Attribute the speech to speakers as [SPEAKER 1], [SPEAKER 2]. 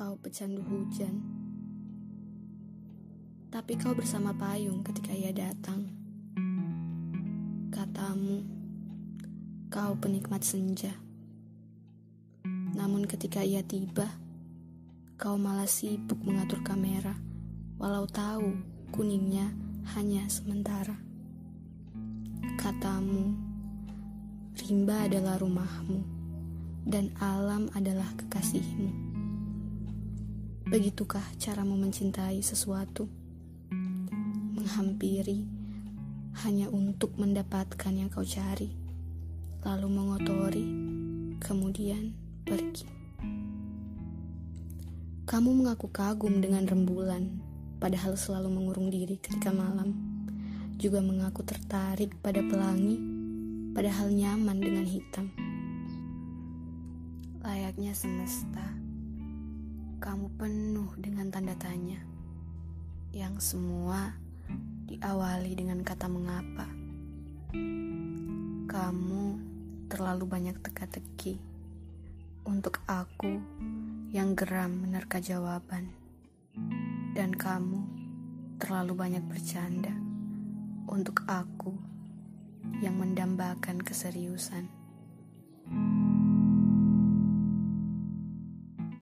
[SPEAKER 1] pecandu hujan. Tapi kau bersama payung ketika ia datang. Katamu, kau penikmat senja. Namun ketika ia tiba, kau malah sibuk mengatur kamera, walau tahu kuningnya hanya sementara. Katamu, rimba adalah rumahmu, dan alam adalah kekasihmu. Begitukah caramu mencintai sesuatu? Menghampiri hanya untuk mendapatkan yang kau cari, lalu mengotori, kemudian pergi. Kamu mengaku kagum dengan rembulan, padahal selalu mengurung diri ketika malam. Juga mengaku tertarik pada pelangi, padahal nyaman dengan hitam. Layaknya semesta kamu penuh dengan tanda tanya, yang semua diawali dengan kata mengapa. Kamu terlalu banyak teka-teki untuk aku yang geram menerka jawaban, dan kamu terlalu banyak bercanda untuk aku yang mendambakan keseriusan.